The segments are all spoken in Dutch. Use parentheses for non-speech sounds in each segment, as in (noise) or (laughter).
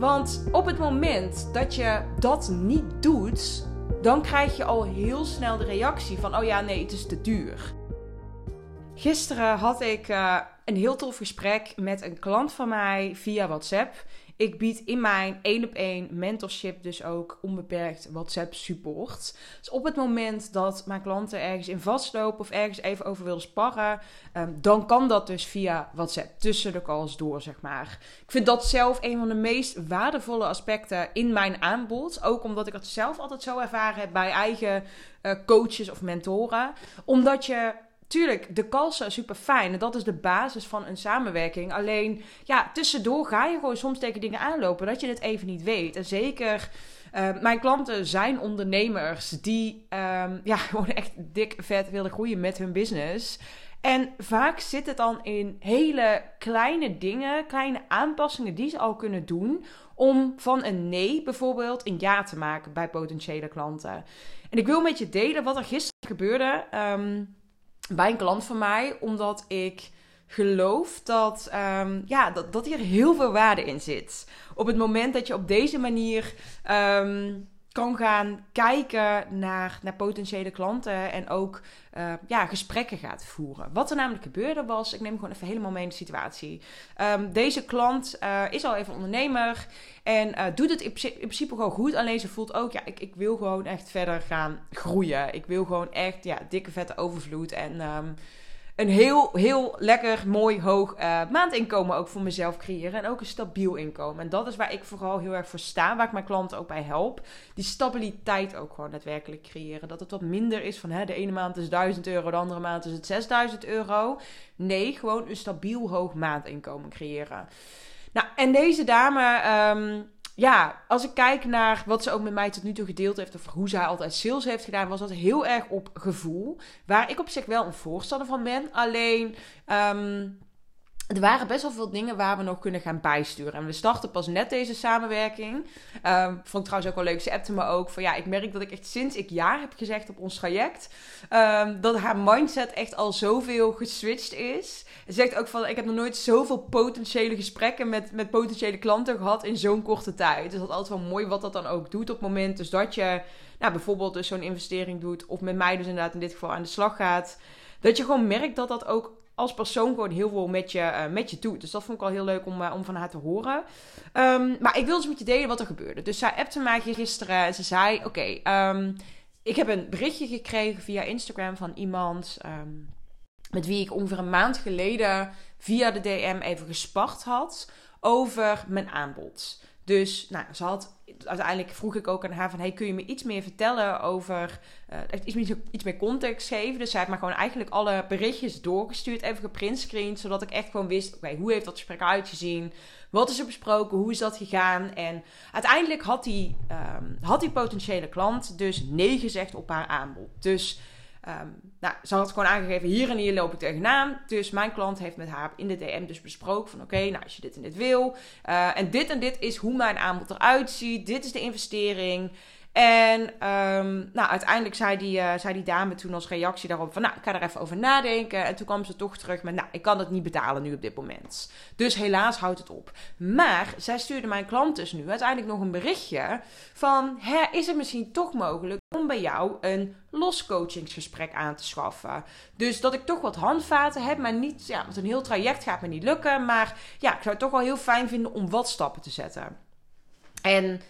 Want op het moment dat je dat niet doet, dan krijg je al heel snel de reactie van: oh ja, nee, het is te duur. Gisteren had ik uh, een heel tof gesprek met een klant van mij via WhatsApp. Ik bied in mijn één op één mentorship dus ook onbeperkt WhatsApp support. Dus op het moment dat mijn klanten ergens in vastlopen of ergens even over willen sparren, um, dan kan dat dus via WhatsApp tussen de calls door, zeg maar. Ik vind dat zelf een van de meest waardevolle aspecten in mijn aanbod. Ook omdat ik het zelf altijd zo ervaren heb bij eigen uh, coaches of mentoren. Omdat je tuurlijk, de calls zijn super fijn. En dat is de basis van een samenwerking. Alleen, ja, tussendoor ga je gewoon soms tegen dingen aanlopen dat je het even niet weet. En zeker. Uh, mijn klanten zijn ondernemers die um, ja, (laughs) gewoon echt dik vet willen groeien met hun business. En vaak zit het dan in hele kleine dingen, kleine aanpassingen die ze al kunnen doen. Om van een nee bijvoorbeeld een ja te maken bij potentiële klanten. En ik wil met je delen wat er gisteren gebeurde. Um, bij een klant van mij, omdat ik geloof dat, um, ja, dat, dat hier heel veel waarde in zit. Op het moment dat je op deze manier um, kan gaan kijken naar, naar potentiële klanten en ook uh, ja, gesprekken gaat voeren. Wat er namelijk gebeurde was, ik neem gewoon even helemaal mee in de situatie. Um, deze klant uh, is al even ondernemer en uh, doet het in, in, principe gewoon goed. Alleen ze voelt ook, ja, ik, ik wil gewoon echt verder gaan groeien. Ik wil gewoon echt, ja, dikke vette overvloed en... Um, een heel, heel lekker, mooi, hoog uh, maandinkomen ook voor mezelf creëren. En ook een stabiel inkomen. En dat is waar ik vooral heel erg voor sta. Waar ik mijn klanten ook bij help. Die stabiliteit ook gewoon daadwerkelijk creëren. Dat het wat minder is van hè, de ene maand is 1000 euro, de andere maand is het 6000 euro. Nee, gewoon een stabiel hoog maandinkomen creëren. Nou, en deze dame... Um, ja, als ik kijk naar wat ze ook met mij tot nu toe gedeeld heeft, of hoe zij altijd sales heeft gedaan, was dat heel erg op gevoel. Waar ik op zich wel een voorstander van ben. Alleen. Um, er waren best wel veel dingen waar we nog kunnen gaan bijsturen. En we starten pas net deze samenwerking. Um, vond ik trouwens ook wel leuk. Ze appte me ook van ja, ik merk dat ik echt sinds ik ja heb gezegd op ons traject. Um, dat haar mindset echt al zoveel geswitcht is. Ze zegt ook van ik heb nog nooit zoveel potentiële gesprekken met, met potentiële klanten gehad in zo'n korte tijd. Dus dat is altijd wel mooi wat dat dan ook doet op het moment. Dus dat je nou, bijvoorbeeld dus zo'n investering doet. Of met mij dus inderdaad in dit geval aan de slag gaat. Dat je gewoon merkt dat dat ook als persoon gewoon heel veel met je, uh, met je doet. Dus dat vond ik wel heel leuk om, uh, om van haar te horen. Um, maar ik wil dus met je delen wat er gebeurde. Dus zij appte mij gisteren en ze zei... Oké, um, ik heb een berichtje gekregen via Instagram van iemand... Um, met wie ik ongeveer een maand geleden via de DM even gespart had over mijn aanbod. Dus nou, ze had, uiteindelijk vroeg ik ook aan haar van... Hey, kun je me iets meer vertellen over... Uh, iets, meer, iets context geven. Dus zij heeft me gewoon eigenlijk alle berichtjes doorgestuurd. Even geprintscreend. Zodat ik echt gewoon wist... Oké, hoe heeft dat gesprek uitgezien? Wat is er besproken? Hoe is dat gegaan? En uiteindelijk had die, um, had die potentiële klant dus nee gezegd op haar aanbod. Dus... Um, nou, ze had gewoon aangegeven, hier en hier loop ik tegenaan. Dus mijn klant heeft met haar in de DM dus besproken van... oké, nou als je dit en dit wil... Uh, en dit en dit is hoe mijn aanbod eruit ziet. Dit is de investering. En um, nou, uiteindelijk zei die, uh, zei die dame toen als reactie daarop van... nou, ik ga er even over nadenken. En toen kwam ze toch terug met... nou, ik kan het niet betalen nu op dit moment. Dus helaas houdt het op. Maar zij stuurde mijn klant dus nu uiteindelijk nog een berichtje van... Hè, is het misschien toch mogelijk om bij jou een loscoachingsgesprek aan te schaffen? Dus dat ik toch wat handvaten heb, maar niet... Ja, want een heel traject gaat me niet lukken. Maar ja, ik zou het toch wel heel fijn vinden om wat stappen te zetten. En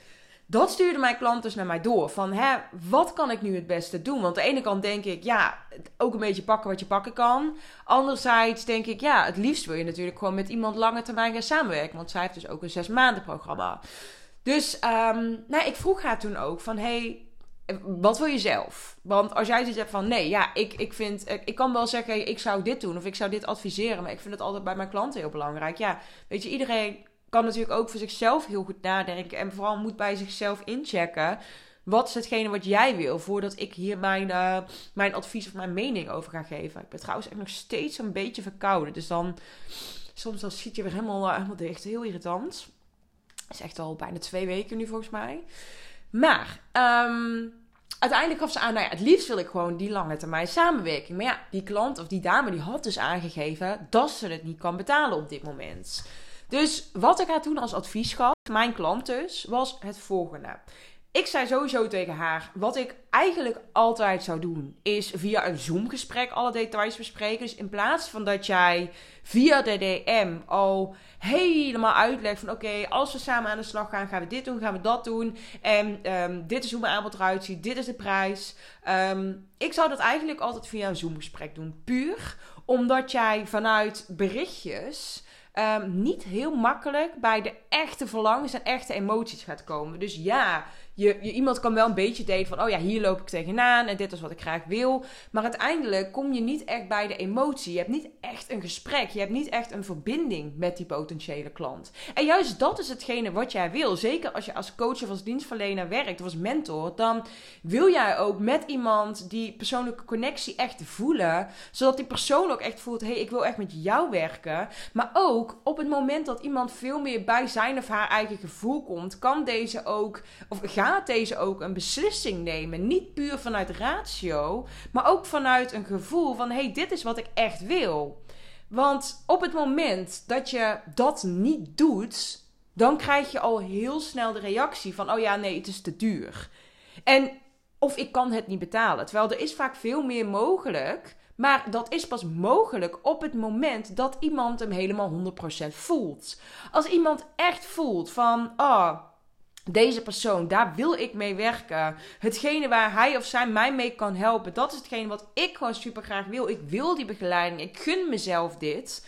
dat stuurde mijn klant dus naar mij door. Van, hè, wat kan ik nu het beste doen? Want aan de ene kant denk ik, ja, ook een beetje pakken wat je pakken kan. Anderzijds denk ik, ja, het liefst wil je natuurlijk gewoon met iemand lange termijn gaan samenwerken. Want zij heeft dus ook een zes maanden programma. Dus um, nou, ik vroeg haar toen ook van, hey, wat wil je zelf? Want als jij hebt van, nee, ja, ik, ik vind, ik kan wel zeggen, ik zou dit doen of ik zou dit adviseren. Maar ik vind het altijd bij mijn klanten heel belangrijk. Ja, weet je, iedereen kan natuurlijk ook voor zichzelf heel goed nadenken. En vooral moet bij zichzelf inchecken. Wat is hetgene wat jij wil voordat ik hier mijn, uh, mijn advies of mijn mening over ga geven? Ik ben trouwens echt nog steeds een beetje verkouden. Dus dan, soms dan schiet je weer helemaal, uh, helemaal dicht. Heel irritant. Dat is echt al bijna twee weken nu volgens mij. Maar, um, uiteindelijk gaf ze aan, nou ja, het liefst wil ik gewoon die lange termijn samenwerking. Maar ja, die klant of die dame die had dus aangegeven dat ze het niet kan betalen op dit moment. Dus wat ik haar toen als advies gaf, mijn klant dus, was het volgende. Ik zei sowieso tegen haar, wat ik eigenlijk altijd zou doen, is via een Zoom-gesprek alle details bespreken. Dus in plaats van dat jij via de DM al helemaal uitlegt van oké, als we samen aan de slag gaan, gaan we dit doen, gaan we dat doen. En um, dit is hoe mijn aanbod eruit ziet, dit is de prijs. Um, ik zou dat eigenlijk altijd via een Zoom-gesprek doen. Puur omdat jij vanuit berichtjes um, niet heel makkelijk bij de echte verlangens en echte emoties gaat komen. Dus ja, je, iemand kan wel een beetje delen van, oh ja, hier loop ik tegenaan en dit is wat ik graag wil. Maar uiteindelijk kom je niet echt bij de emotie. Je hebt niet echt een gesprek. Je hebt niet echt een verbinding met die potentiële klant. En juist dat is hetgene wat jij wil. Zeker als je als coach of als dienstverlener werkt of als mentor, dan wil jij ook met iemand die persoonlijke connectie echt voelen. Zodat die persoon ook echt voelt, hé, hey, ik wil echt met jou werken. Maar ook op het moment dat iemand veel meer bij zijn of haar eigen gevoel komt, kan deze ook, of gaat gaat deze ook een beslissing nemen. Niet puur vanuit ratio, maar ook vanuit een gevoel van: hey, dit is wat ik echt wil. Want op het moment dat je dat niet doet, dan krijg je al heel snel de reactie van: oh ja, nee, het is te duur. En of ik kan het niet betalen. Terwijl er is vaak veel meer mogelijk. Maar dat is pas mogelijk op het moment dat iemand hem helemaal 100% voelt. Als iemand echt voelt van, oh, deze persoon, daar wil ik mee werken. Hetgene waar hij of zij mij mee kan helpen, dat is hetgene wat ik gewoon super graag wil. Ik wil die begeleiding, ik gun mezelf dit.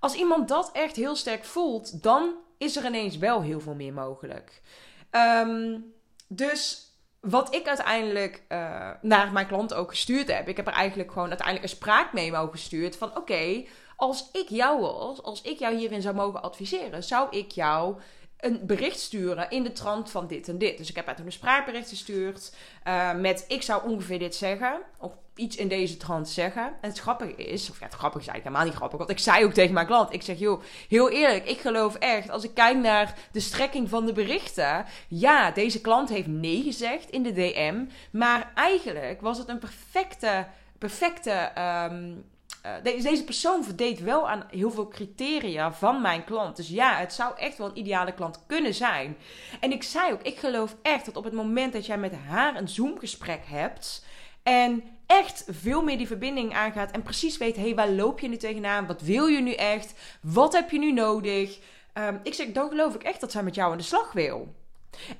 Als iemand dat echt heel sterk voelt, dan is er ineens wel heel veel meer mogelijk. Um, dus wat ik uiteindelijk uh, naar mijn klant ook gestuurd heb, ik heb er eigenlijk gewoon uiteindelijk een spraakmemo gestuurd van oké, als ik jou was, als ik jou hierin zou mogen adviseren, zou ik jou een bericht sturen in de trant van dit en dit. Dus ik heb haar toen een spraakbericht gestuurd uh, met ik zou ongeveer dit zeggen. Of iets in deze trant zeggen. En het grappige is, of ja, het grappige is eigenlijk helemaal niet grappig. Want ik zei ook tegen mijn klant, ik zeg joh, heel eerlijk, ik geloof echt, als ik kijk naar de strekking van de berichten. Ja, deze klant heeft nee gezegd in de DM. Maar eigenlijk was het een perfecte, perfecte... Um, uh, deze persoon voldeed wel aan heel veel criteria van mijn klant. Dus ja, het zou echt wel een ideale klant kunnen zijn. En ik zei ook, ik geloof echt dat op het moment dat jij met haar een Zoom-gesprek hebt en echt veel meer die verbinding aangaat en precies weet, hey, waar loop je nu tegenaan? Wat wil je nu echt? Wat heb je nu nodig? Um, ik zeg, dan geloof ik echt dat zij met jou aan de slag wil.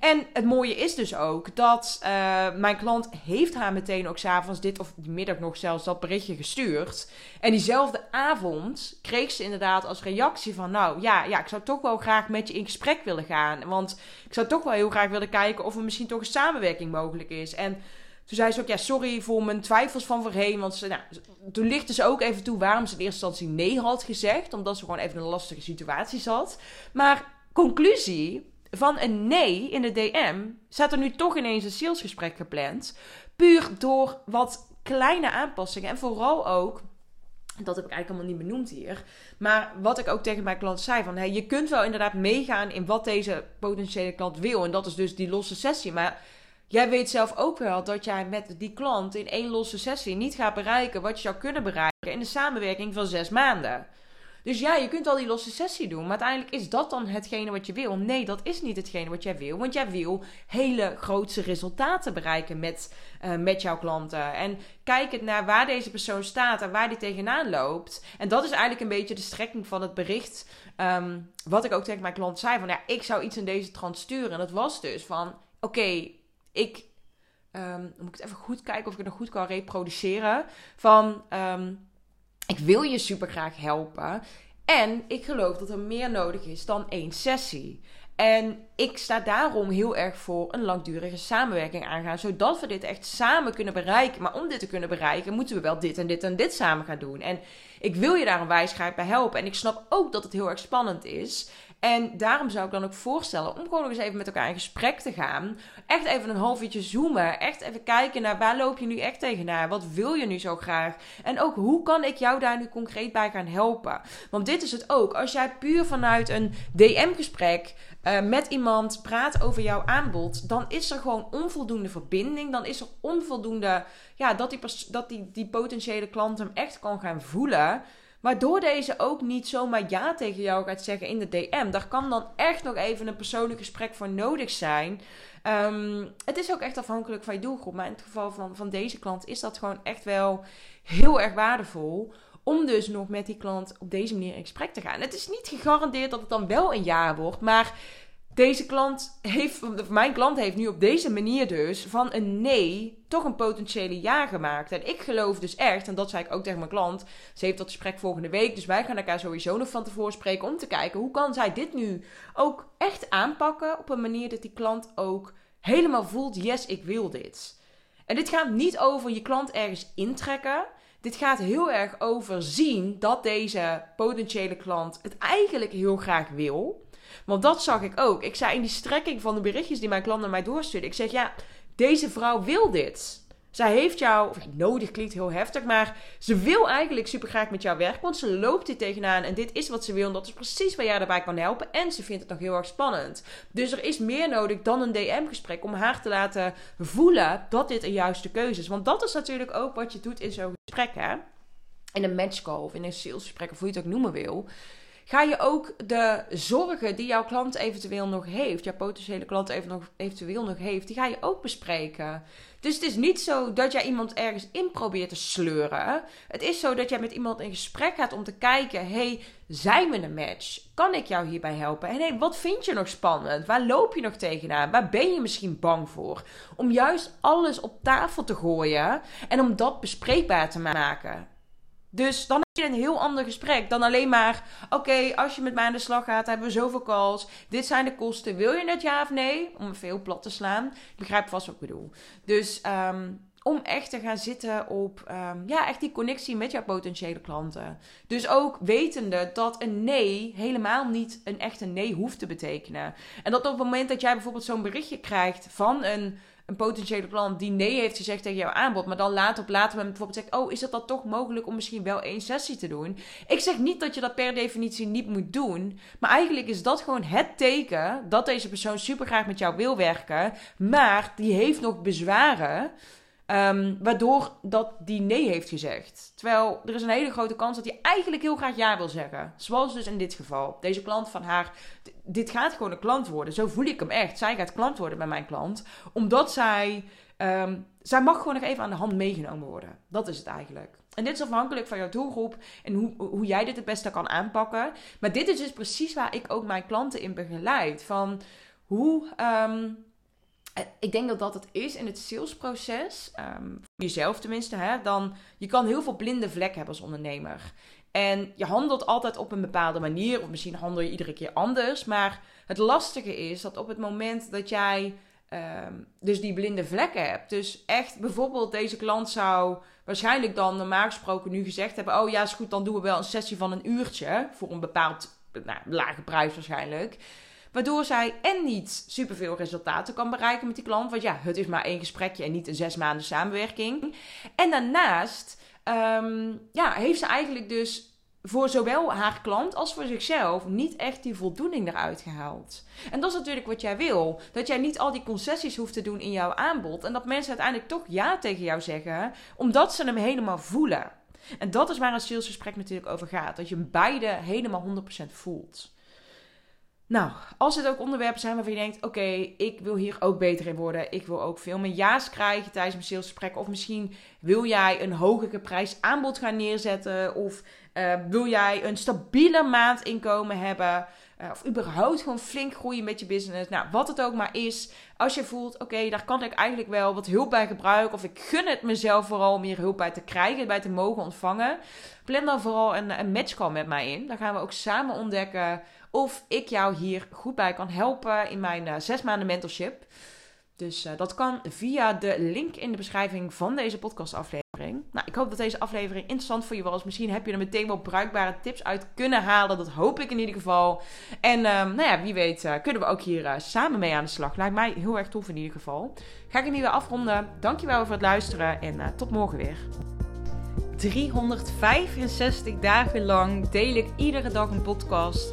En het mooie is dus ook dat uh, mijn klant heeft haar meteen ook s'avonds dit of die middag nog zelfs dat berichtje gestuurd. En diezelfde avond kreeg ze inderdaad als reactie van nou ja, ja, ik zou toch wel graag met je in gesprek willen gaan. Want ik zou toch wel heel graag willen kijken of er misschien toch een samenwerking mogelijk is. En toen zei ze ook, ja, sorry voor mijn twijfels van voorheen. Want ze, nou, toen lichtte ze ook even toe waarom ze in eerste instantie nee had gezegd. Omdat ze gewoon even een lastige situatie zat. Maar conclusie, van een nee in de DM staat er nu toch ineens een salesgesprek gepland. Puur door wat kleine aanpassingen. En vooral ook, dat heb ik eigenlijk allemaal niet benoemd hier. Maar wat ik ook tegen mijn klant zei: van hey, je kunt wel inderdaad meegaan in wat deze potentiële klant wil. En dat is dus die losse sessie. Maar jij weet zelf ook wel dat jij met die klant in één losse sessie niet gaat bereiken wat je zou kunnen bereiken in de samenwerking van zes maanden. Dus ja, je kunt wel die losse sessie doen. Maar uiteindelijk is dat dan hetgene wat je wil. Nee, dat is niet hetgene wat jij wil. Want jij wil hele grootse resultaten bereiken met, uh, met jouw klanten. En kijk naar waar deze persoon staat en waar die tegenaan loopt. En dat is eigenlijk een beetje de strekking van het bericht. Um, wat ik ook tegen mijn klant zei: van ja, ik zou iets in deze trant sturen. En dat was dus van: oké, ik. Um, moet ik even goed kijken of ik het nog goed kan reproduceren. Van. Um, ik wil je super graag helpen. En ik geloof dat er meer nodig is dan één sessie. En ik sta daarom heel erg voor een langdurige samenwerking aangaan, zodat we dit echt samen kunnen bereiken. Maar om dit te kunnen bereiken, moeten we wel dit en dit en dit samen gaan doen. En ik wil je daar een wijsheid bij helpen. En ik snap ook dat het heel erg spannend is. En daarom zou ik dan ook voorstellen om gewoon nog eens even met elkaar in gesprek te gaan. Echt even een half zoomen. Echt even kijken naar waar loop je nu echt tegenaan? Wat wil je nu zo graag? En ook hoe kan ik jou daar nu concreet bij gaan helpen? Want dit is het ook. Als jij puur vanuit een DM-gesprek uh, met iemand praat over jouw aanbod, dan is er gewoon onvoldoende verbinding. Dan is er onvoldoende, ja, dat die, dat die, die potentiële klant hem echt kan gaan voelen. Waardoor deze ook niet zomaar ja tegen jou gaat zeggen in de DM. Daar kan dan echt nog even een persoonlijk gesprek voor nodig zijn. Ehm, het is ook echt afhankelijk van je doelgroep. Maar in het geval van, van deze klant is dat gewoon echt wel heel erg waardevol. Om dus nog met die klant op deze manier in gesprek te gaan. Het is niet gegarandeerd dat het dan wel een jaar wordt. Maar deze klant heeft, mijn klant heeft nu op deze manier dus van een nee toch een potentiële ja gemaakt. En ik geloof dus echt, en dat zei ik ook tegen mijn klant, ze heeft dat gesprek volgende week, dus wij gaan elkaar sowieso nog van tevoren spreken om te kijken hoe kan zij dit nu ook echt aanpakken op een manier dat die klant ook helemaal voelt, yes, ik wil dit. En dit gaat niet over je klant ergens intrekken. Dit gaat heel erg over zien dat deze potentiële klant het eigenlijk heel graag wil. Want dat zag ik ook. Ik zei in die strekking van de berichtjes die mijn klant naar mij doorstuurde. Ik zeg, ja, deze vrouw wil dit. Zij heeft jou, of nodig klinkt heel heftig, maar ze wil eigenlijk super graag met jou werken. Want ze loopt dit tegenaan en dit is wat ze wil. En dat is precies waar jij daarbij kan helpen. En ze vindt het nog heel erg spannend. Dus er is meer nodig dan een DM-gesprek om haar te laten voelen dat dit een juiste keuze is. Want dat is natuurlijk ook wat je doet in zo'n gesprek, hè? In een matchcall of in een salesgesprek, of hoe je het ook noemen wil ga je ook de zorgen die jouw klant eventueel nog heeft, jouw potentiële klant eventueel nog heeft, die ga je ook bespreken. Dus het is niet zo dat jij iemand ergens in probeert te sleuren. Het is zo dat jij met iemand in gesprek gaat om te kijken: hey, zijn we een match? Kan ik jou hierbij helpen? En hey, wat vind je nog spannend? Waar loop je nog tegenaan? Waar ben je misschien bang voor? Om juist alles op tafel te gooien en om dat bespreekbaar te maken. Dus dan heb je een heel ander gesprek dan alleen maar: oké, als je met mij aan de slag gaat, hebben we zoveel calls. Dit zijn de kosten. Wil je het ja of nee? Om veel plat te slaan. Ik begrijp vast wat ik bedoel. Dus ehm, om echt te gaan zitten op ehm, ja, echt die connectie met jouw potentiële klanten. Dus ook wetende dat een nee helemaal niet een echte nee hoeft te betekenen. En dat op het moment dat jij bijvoorbeeld zo'n berichtje krijgt van een een potentiële klant die nee heeft gezegd tegen jouw aanbod, maar dan later op later moment bijvoorbeeld zegt: Oh, is het dan toch mogelijk om misschien wel één sessie te doen? Ik zeg niet dat je dat per definitie niet moet doen, maar eigenlijk is dat gewoon het teken dat deze persoon super graag met jou wil werken, maar die heeft nog bezwaren. Um, waardoor dat die nee heeft gezegd. Terwijl er is een hele grote kans dat hij eigenlijk heel graag ja wil zeggen. Zoals dus in dit geval. Deze klant van haar. Dit gaat gewoon een klant worden. Zo voel ik hem echt. Zij gaat klant worden bij mijn klant. Omdat zij. Um, zij mag gewoon nog even aan de hand meegenomen worden. Dat is het eigenlijk. En dit is afhankelijk van jouw doelgroep en hoe, hoe jij dit het beste kan aanpakken. Maar dit is dus precies waar ik ook mijn klanten in begeleid. Van hoe. Um, eh, ik denk dat dat het is in het salesproces, um, jezelf tenminste, hè, dan je kan heel veel blinde vlekken hebben als ondernemer. En je handelt altijd op een bepaalde manier, of misschien handel je iedere keer anders. Maar het lastige is dat op het moment dat jij um, dus die blinde vlekken hebt, dus echt bijvoorbeeld deze klant zou waarschijnlijk dan normaal gesproken nu gezegd hebben: Oh ja, is goed, dan doen we wel een sessie van een uurtje voor een bepaald nou, lage prijs waarschijnlijk. Waardoor zij en niet superveel resultaten kan bereiken met die klant. Want ja, het is maar één gesprekje en niet een zes maanden samenwerking. En daarnaast um, ja, heeft ze eigenlijk dus voor zowel haar klant als voor zichzelf niet echt die voldoening eruit gehaald. En dat is natuurlijk wat jij wil. Dat jij niet al die concessies hoeft te doen in jouw aanbod. En dat mensen uiteindelijk toch ja tegen jou zeggen, omdat ze hem helemaal voelen. En dat is waar een salesgesprek natuurlijk over gaat. Dat je beide helemaal 100% voelt. Nou, als het ook onderwerpen zijn waarvan je denkt: oké, ik wil hier ook beter in worden. Ik wil ook veel meer ja's krijgen tijdens mijn salesgesprekken. Of misschien wil jij een hogere prijs aanbod gaan neerzetten. Of uh, wil jij een stabieler maandinkomen hebben. Uh, of überhaupt gewoon flink groeien met je business. Nou, wat het ook maar is. Als je voelt, oké, daar kan ik eigenlijk wel wat hulp bij gebruiken. Of ik gun het mezelf vooral om hier hulp bij te krijgen, bij te mogen ontvangen. Plan dan vooral een, een matchcall met mij in. Dan gaan we ook samen ontdekken of ik jou hier goed bij kan helpen in mijn uh, zes maanden mentorship. Dus uh, dat kan via de link in de beschrijving van deze podcastaflevering. Nou, ik hoop dat deze aflevering interessant voor je was. Misschien heb je er meteen wel bruikbare tips uit kunnen halen. Dat hoop ik in ieder geval. En um, nou ja, wie weet uh, kunnen we ook hier uh, samen mee aan de slag. Lijkt mij heel erg tof in ieder geval. Ga ik er nu weer afronden. Dankjewel voor het luisteren en tot morgen weer. 365 dagen lang deel ik iedere dag een podcast.